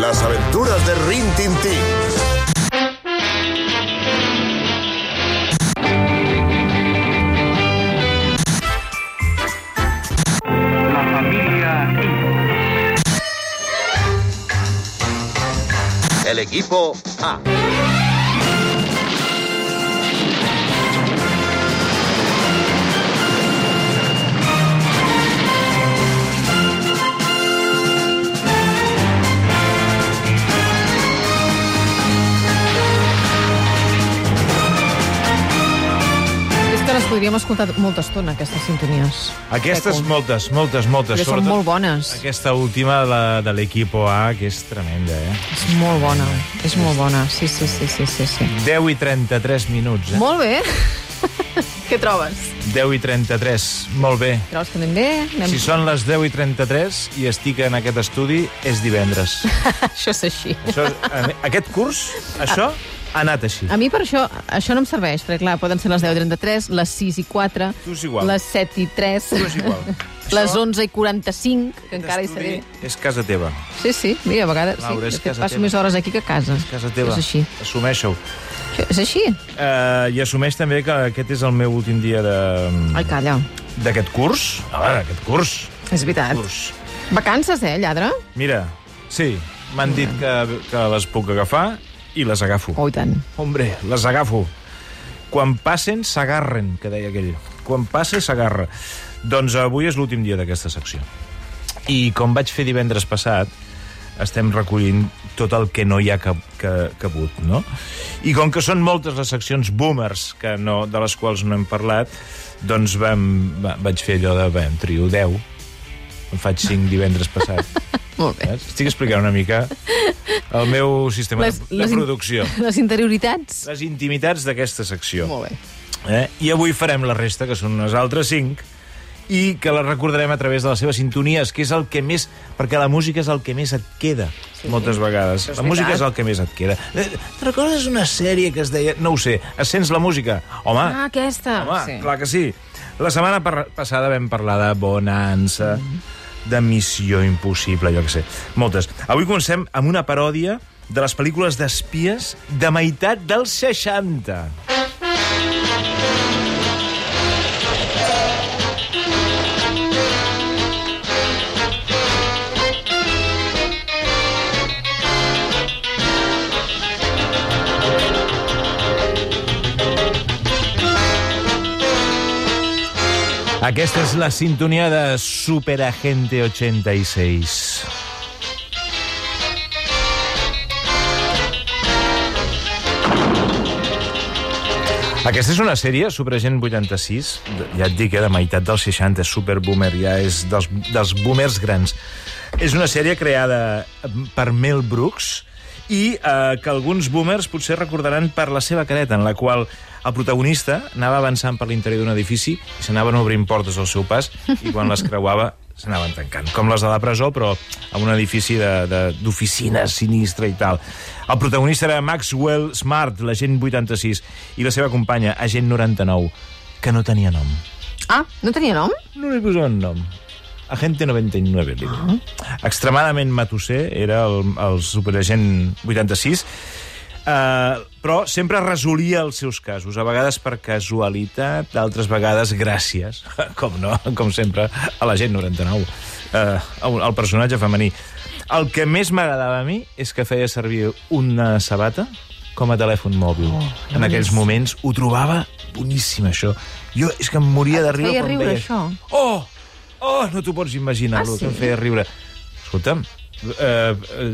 Las aventuras de Rin Tin Tin. La familia El equipo A. podríem escoltar molta estona, aquestes sintonies. Aquestes, Peco. moltes, moltes, moltes. Perquè són molt bones. Aquesta última, la de l'Equipo A, que és tremenda, eh? És molt bona, és molt bona. Sí, sí, sí, sí, sí. sí. 10 i 33 minuts, eh? Molt bé. Què trobes? 10 i 33, molt bé. Trobes que anem bé? Anem... Si són les 10 i 33 i estic en aquest estudi, és divendres. Això és així. Això, aquest curs, això, ha anat així. A mi per això, això no em serveix, perquè clar, poden ser les 10 i 33, les 6 i 4, Tu és igual. les 7 i 3, Tu és igual. les Això, 11 i 45, que encara hi seré. És casa teva. Sí, sí, mira, a vegades Laura, és sí. De fet, casa passo teva. més hores aquí que a casa. Casa teva. És així. És així? Uh, I assumeix també que aquest és el meu últim dia de Ai, calla. d'aquest curs. A veure, aquest curs. És veritat. curs. Vacances, eh, lladre? Mira, sí, m'han dit que, que les puc agafar i les agafo. Oh, tant. Hombre, les agafo. Quan passen, s'agarren, que deia aquell. Quan passa, s'agarra. Doncs avui és l'últim dia d'aquesta secció. I com vaig fer divendres passat, estem recollint tot el que no hi ha que, que, cabut, no? I com que són moltes les seccions boomers que no, de les quals no hem parlat, doncs vam, va, vaig fer allò de, bé, trio 10, en faig 5 divendres passat. Molt bé. Saps? Estic explicant una mica el meu sistema Les- de, de les in- producció. Les interioritats. Les intimitats d'aquesta secció. Molt bé. Eh? I avui farem la resta, que són unes altres cinc, i que la recordarem a través de les seves sintonies, que és el que més... Perquè la música és el que més et queda, sí, moltes vegades. La música és el que més et queda. Eh, Te'n recordes una sèrie que es deia... No ho sé, sents la música? Home, Ah, aquesta. home sí. clar que sí. La setmana passada vam parlar de Bonanza, de Missió Impossible, jo que sé. Moltes. Avui comencem amb una paròdia de les pel·lícules d'espies de meitat dels 60. Aquesta és la sintonia de Superagente 86. Aquesta és una sèrie, Superagent 86, de- ja et dic, eh, de meitat dels 60, és superboomer, ja és dels, dels boomers grans. És una sèrie creada per Mel Brooks i eh, que alguns boomers potser recordaran per la seva careta, en la qual el protagonista anava avançant per l'interior d'un edifici i s'anaven obrint portes al seu pas i quan les creuava s'anaven tancant, com les de la presó, però en un edifici d'oficina sinistre i tal. El protagonista era Maxwell Smart, l'agent 86, i la seva companya, agent 99, que no tenia nom. Ah, no tenia nom? No li posaven nom. Agente 99, li diuen. Extremadament matusser, era el, el superagent 86, Uh, però sempre resolia els seus casos, a vegades per casualitat, d'altres vegades gràcies, com no, com sempre, a la gent 99, uh, el personatge femení. El que més m'agradava a mi és que feia servir una sabata com a telèfon mòbil. Oh, en aquells moments ho trobava boníssim, això. Jo és que em moria de riure feia quan riure, veia... això? Oh! Oh, no t'ho pots imaginar, Ah, el sí? que em feia riure. Escolta'm, eh, eh,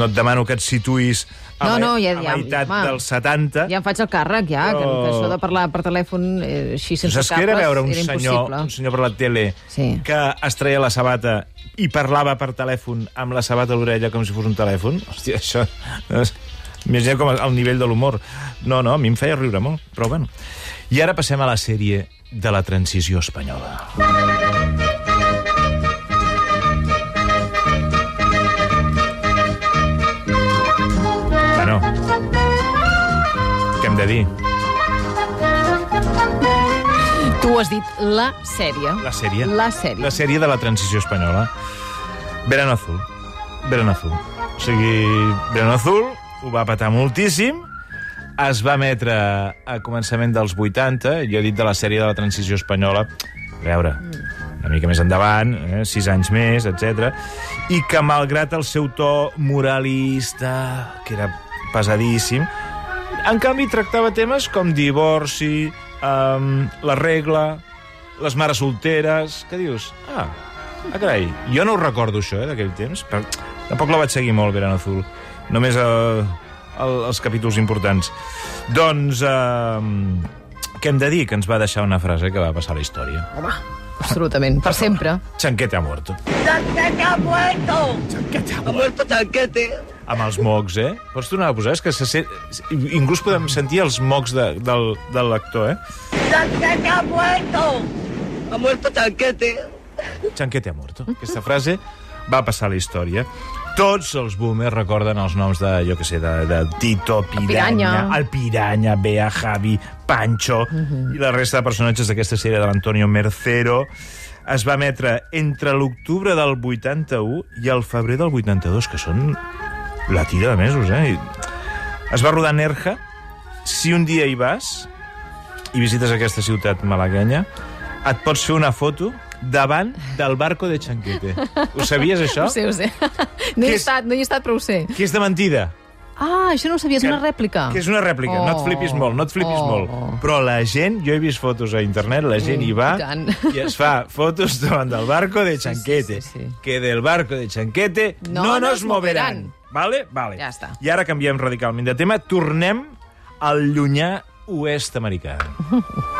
no et demano que et situïs a, No, me- no, ja- a ja- meitat home. dels 70. Ja em faig el càrrec, ja, que, Però- que això de parlar per telèfon eh, així sense Saps què era veure un era senyor, impossible. un senyor per la tele Sí. que es treia la sabata i parlava per telèfon amb la sabata a l'orella com si fos un telèfon? Hòstia, això... Imagina com el nivell de l'humor. No, no, a mi em feia riure molt, però bueno. I ara passem a la sèrie de la transició espanyola. Bueno, de dir? Tu has dit la sèrie. La sèrie. La sèrie. La sèrie de la transició espanyola. Verano Azul. Verano Azul. O sigui, Verano Azul ho va patar moltíssim, es va emetre a començament dels 80, jo he dit de la sèrie de la transició espanyola, a veure, una mica més endavant, eh, sis anys més, etc. i que malgrat el seu to moralista, que era pesadíssim, en canvi tractava temes com divorci, um, la regla, les mares solteres... Què dius? Ah, ah carai, jo no ho recordo això, eh, d'aquell temps, però tampoc la vaig seguir molt, Verano Azul. Només eh, el, els capítols importants. Doncs, eh, què hem de dir? Que ens va deixar una frase que va passar a la història. Home, absolutament, per sempre. Chanquete ha muerto. ¡Tanquete ha muerto! Chanquete ha ¡Ha muerto Tanquete! Amb els mocs, eh? Pots tornar a posar? És que se sent... Inclús podem sentir els mocs de, del, del lector, eh? ¡Tanquete ha muerto! ¡Ha muerto Tanquete! Chanquete ha muerto. Aquesta frase va passar a la història. Tots els boomers recorden els noms de, jo que sé, de, de Tito, Piranya, el Piranya, Bea, Javi, Pancho, i la resta de personatges d'aquesta sèrie de l'Antonio Mercero. Es va emetre entre l'octubre del 81 i el febrer del 82, que són la tira de mesos, eh? I Es va rodar a Nerja. Si un dia hi vas i visites aquesta ciutat malaguenya, et pots fer una foto davant del barco de Chanquete. Ho sabies, això? Ho sé, ho sé. No hi he és? estat, no hi he estat, però ho sé. Que és de mentida. Ah, això no ho sabia, és una rèplica. Que és una rèplica. no et flipis molt, no et flipis Oh. molt. Però la gent, jo he vist fotos a internet, la gent hi va I tant. i es fa fotos davant del barco de Chanquete. sí, sí. Que del barco de Chanquete no, No nos moverán. moverán. Vale? Vale. Ja està. I ara canviem radicalment de tema. Tornem al llunyà oest americà.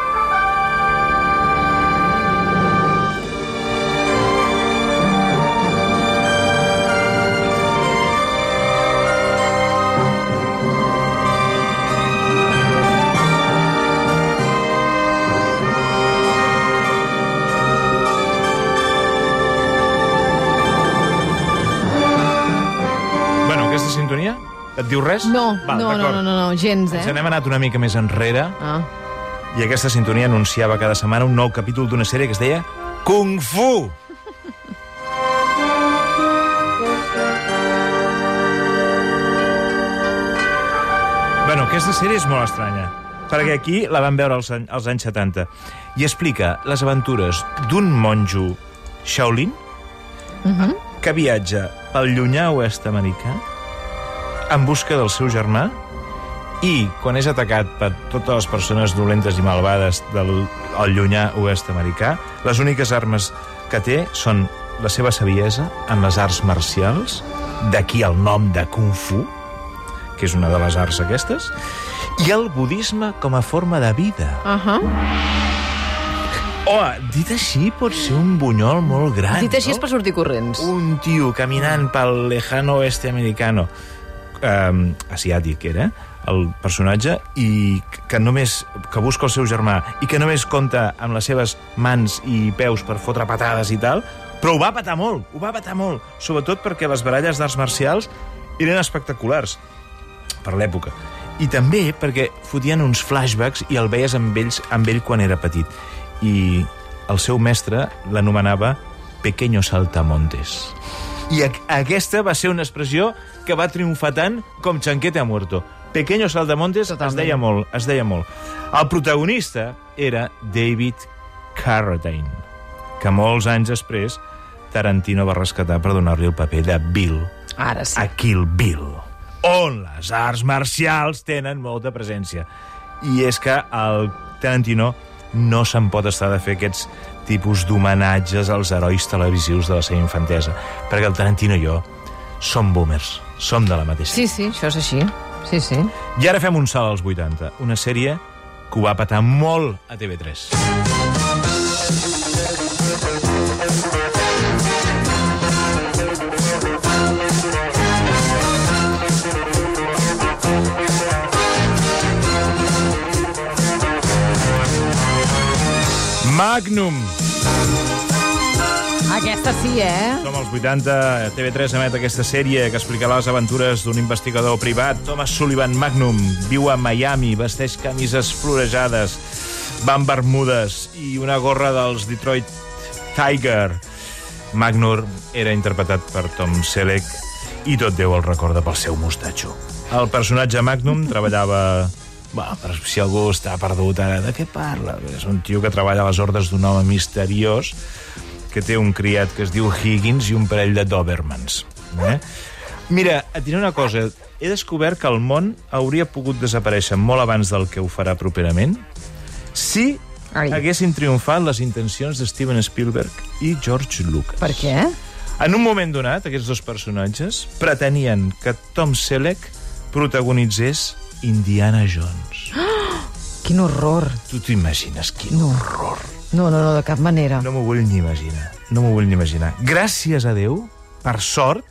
diu res? No, Val, no, no, no, no, no, gens, eh? Ens n'hem anat una mica més enrere Ah. i aquesta sintonia anunciava cada setmana un nou capítol d'una sèrie que es deia Kung Fu. Bueno, aquesta sèrie és molt estranya, perquè aquí la van veure als, als anys 70 i explica les aventures d'un monjo Shaolin que viatja pel llunyà oest americà en busca del seu germà i quan és atacat per totes les persones dolentes i malvades del el llunyà oest americà, les úniques armes que té són la seva saviesa en les arts marcials, d'aquí el nom de Kung Fu, que és una de les arts aquestes, i el budisme com a forma de vida. Uh -huh. Oh, dit així, pot ser un bunyol molt gran, Dit així no? és per sortir corrents. un tio caminant pel lejano oeste americano um, asiàtic era el personatge i que només que busca el seu germà i que només compta amb les seves mans i peus per fotre patades i tal però ho va patar molt, ho va patar molt. Sobretot perquè les baralles d'arts marcials eren espectaculars per l'època. I també perquè fotien uns flashbacks i el veies amb, ells, amb ell quan era petit. I el seu mestre l'anomenava Pequeño Saltamontes. I aquesta va ser una expressió que va triomfar tant com Chanquete ha muerto. Pequeño Saltamontes es Totalment. deia molt, es deia molt. El protagonista era David Carradine, que molts anys després Tarantino va rescatar per donar-li el paper de Bill Ara sí. a Kill Bill, on les arts marcials tenen molta presència. I és que el Tarantino no se'n pot estar de fer aquests tipus d'homenatges als herois televisius de la seva infantesa, perquè el Tarantino i jo som boomers, som de la mateixa. Sí, sí, això és així. Sí, sí. I ara fem un salt als 80, una sèrie que ho va patar molt a TV3. Magnum. Aquesta sí, eh? Som als 80, TV3 emet aquesta sèrie que explicarà les aventures d'un investigador privat, Thomas Sullivan Magnum. Viu a Miami, vesteix camises florejades, va amb bermudes i una gorra dels Detroit Tiger. Magnum era interpretat per Tom Selleck i tot Déu el recorda pel seu mostatxo. El personatge Magnum treballava... Bueno, per si algú està perdut ara, de què parla? És un tio que treballa a les ordres d'un home misteriós que té un criat que es diu Higgins i un parell de Dobermans. Eh? Mira, et diré una cosa. He descobert que el món hauria pogut desaparèixer molt abans del que ho farà properament si Ai. haguessin triomfat les intencions de Steven Spielberg i George Lucas. Per què? En un moment donat, aquests dos personatges pretenien que Tom Selleck protagonitzés Indiana Jones. Quin horror. Tu t'imagines quin horror. No, no, no, de cap manera. No m'ho vull ni imaginar. No m'ho vull ni imaginar. Gràcies a Déu, per sort,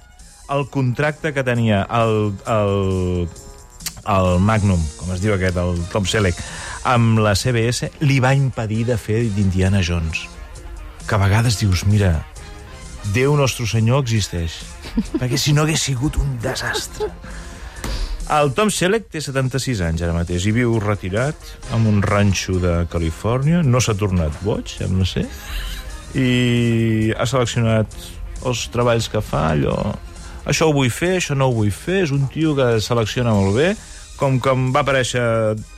el contracte que tenia el, el, el Magnum, com es diu aquest, el Tom Selleck, amb la CBS, li va impedir de fer d'Indiana Jones. Que a vegades dius, mira, Déu nostre senyor existeix. perquè si no hagués sigut un desastre. El Tom Selleck té 76 anys ara mateix i viu retirat en un ranxo de Califòrnia. No s'ha tornat boig, sembla ser. I ha seleccionat els treballs que fa, allò... Això ho vull fer, això no ho vull fer. És un tio que selecciona molt bé. Com que va aparèixer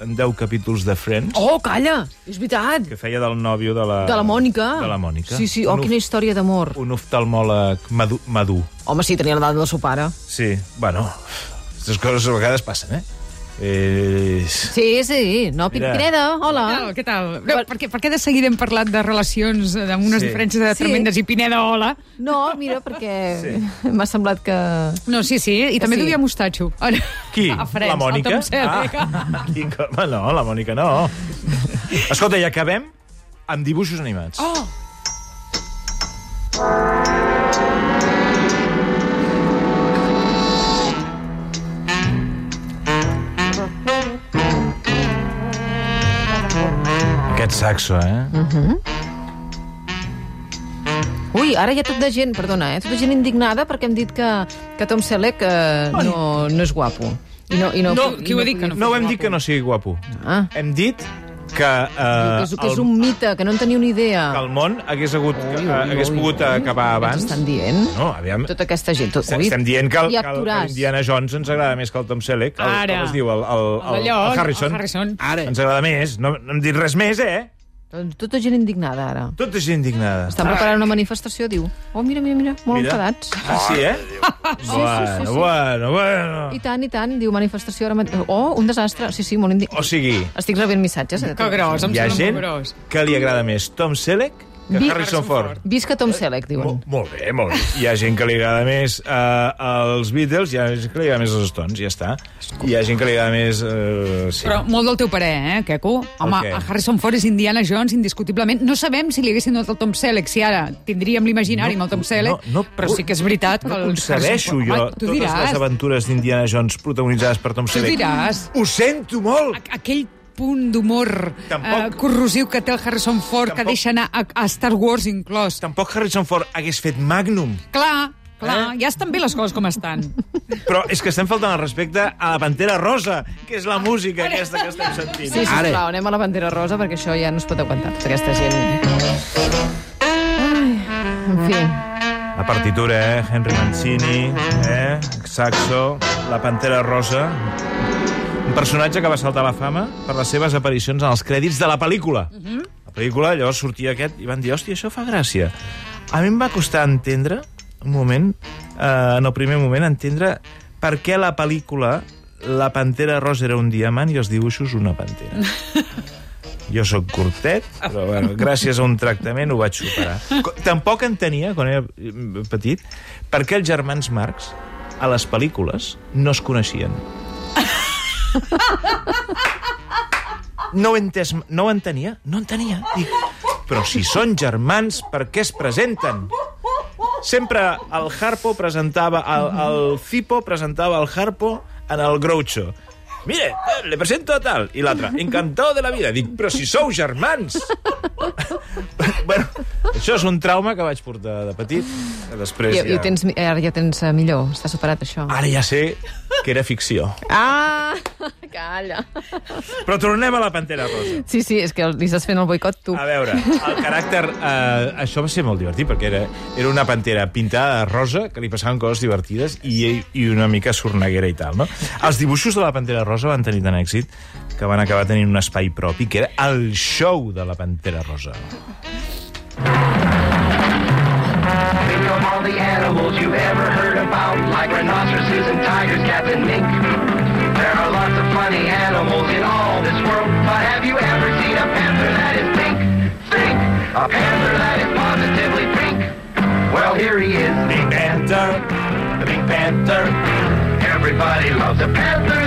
en 10 capítols de Friends, Oh, calla! És veritat! que feia del nòvio de la... De la Mònica. De la Mònica. Sí, sí, oh, Un quina història d'amor. Un oftalmòleg madur. madur. Home, sí, tenia l'edat del seu pare. Sí, bueno, aquestes coses a vegades passen, eh? eh... Sí, sí. No. Pineda, hola. Què tal? Què tal? No, perquè, perquè de seguida hem parlat de relacions eh, amb unes Sí. sí. diferències de Sí. tremendes i Pineda, hola. No, mira, perquè m'ha semblat que... No, sí, sí, i també Sí. sí. duia mostatxo. Qui? A Friends, la Mònica? Ah, Home, no, la Mònica no. Escolta, i acabem amb dibuixos animats. Oh! Saxo, eh? Ui, ara hi ha tot de gent, perdona, eh? Tota gent indignada perquè hem dit que, que Tom Selleck eh, no, no és guapo. I no, i no, No, qui ho ha dit que no? No ho hem dit que no sigui guapo. Ah, Hem dit que, eh, que, és, que és el, un mite, que no en teniu ni idea. que el món hagués, hagut, Ui, ui, eh, hagués ui, pogut ui. acabar Què abans. ens estan dient? No, aviam... Tota aquesta gent. Tot, ui, Estem dient que, el, que, l'Indiana Jones ens agrada més que el Tom Selleck. El, Ara. Com es diu? El, el, el, el Harrison. el Harrison. Ara. Ens agrada més. No, no hem dit res més, eh? Doncs Tota gent indignada, ara. Tota gent indignada. Estan preparant una manifestació, diu. Oh, mira, mira, mira, molt Mira. enfadats. Ah, sí, eh? sí, sí, bueno, sí. bueno, bueno. I tant, i tant, diu manifestació ara mateix. Oh, un desastre. Sí, sí, molt indignat. O sigui, Estic rebent missatges. Eh, de Que gros, em hi ha sembla gent molt gros. que li agrada més Tom Selleck que Vi- Harrison Ford. Visca Tom Selleck, diuen. Mo molt bé, molt bé. Hi ha gent que li agrada més uh, els Beatles, hi ha gent que li agrada més els Stones, ja està. Hi ha gent que li agrada més... Uh, sí. Però molt del teu parer, eh, Queco? Home, a Harrison Ford és Indiana Jones, indiscutiblement. No sabem si li haguessin donat el Tom Selleck, si ara tindríem l'imaginari amb el Tom Selleck, no, no, però sí que és veritat que no concebeixo Harrison jo. Home, tu totes les diràs, aventures d'Indiana Jones protagonitzades per Tom tu Selleck. diràs. Ho sento molt! Aquell punt d'humor eh, corrosiu que té el Harrison Ford, que Tampoc- deixa anar a, a Star Wars inclòs. Tampoc Harrison Ford hagués fet Magnum. Clar, clar, Eh? ja estan bé les coses com estan. Però és que estem faltant el respecte a la Pantera Rosa, que és la música aquesta que estem sentint. Sí, sisplau, anem a la bandera rosa perquè això ja no es pot aguantar, tota aquesta gent. Ai, en fi, La partitura, eh? Henry Mancini, eh? Saxo, la Pantera Rosa... Un personatge que va saltar a la fama per les seves aparicions en els crèdits de la pel·lícula. La pel·lícula, llavors sortia aquest i van dir, hòstia, això fa gràcia. A mi em va costar entendre, un moment, eh, en el primer moment, entendre per què la pel·lícula la Pantera Rosa era un diamant i els dibuixos una pantera. Jo sóc curtet, però bueno, gràcies a un tractament ho vaig superar. Tampoc entenia, quan era eh, petit, per què els germans Marx a les pel·lícules no es coneixien. No ho, he entès, no ho entenia, no entenia. Dic, però si són germans, per què es presenten? Sempre el Harpo presentava, el, el Cipo presentava el Harpo en el Groucho. Mire, le presento a tal. I l'altre, encantado de la vida. Dic, però si sou germans! bueno, això és un trauma que vaig portar de petit. Després I, i ho ja... tens, mi- ara ja tens eh, millor, està superat això. Ara ja sé que era ficció. Ah, calla. Però tornem a la Pantera Rosa. Sí, sí, és que li estàs fent el boicot tu. A veure, el caràcter... Eh, això va ser molt divertit, perquè era, era una pantera pintada de rosa, que li passaven coses divertides, i, i una mica sorneguera i tal, no? Els dibuixos de la Pantera Rosa van tenir tant èxit que van acabar tenint un espai propi, que era el show de la Pantera Rosa. All the animals ever heard about, like rhinoceroses and tigers. There are lots of funny animals in all this world, but have you ever seen a panther that is pink? A panther that is positively pink. Well, here he is, Pink Panther, the Pink Panther... Everybody loves a panther.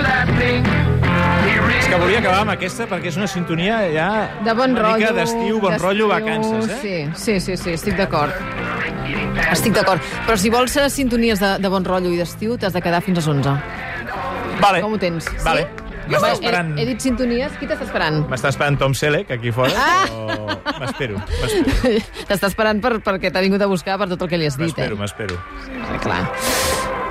He És que volia acabar amb aquesta perquè és una sintonia ja De bon una rotllo. d'estiu, bon rotllo, vacances, eh? Sí, sí, sí, sí estic d'acord. Estic d'acord. Però si vols sintonies de, de bon rotllo i d'estiu, t'has de quedar fins a les 11. Vale. Com ho tens? Vale. Sí? M'està He, esperant... he dit sintonies, qui t'està esperant? M'està esperant Tom Selleck aquí fora, Ah! però m'espero, m'espero, T'està esperant per, perquè t'ha vingut a buscar per tot el que li has dit, m'espero, eh? m'espero. Clar.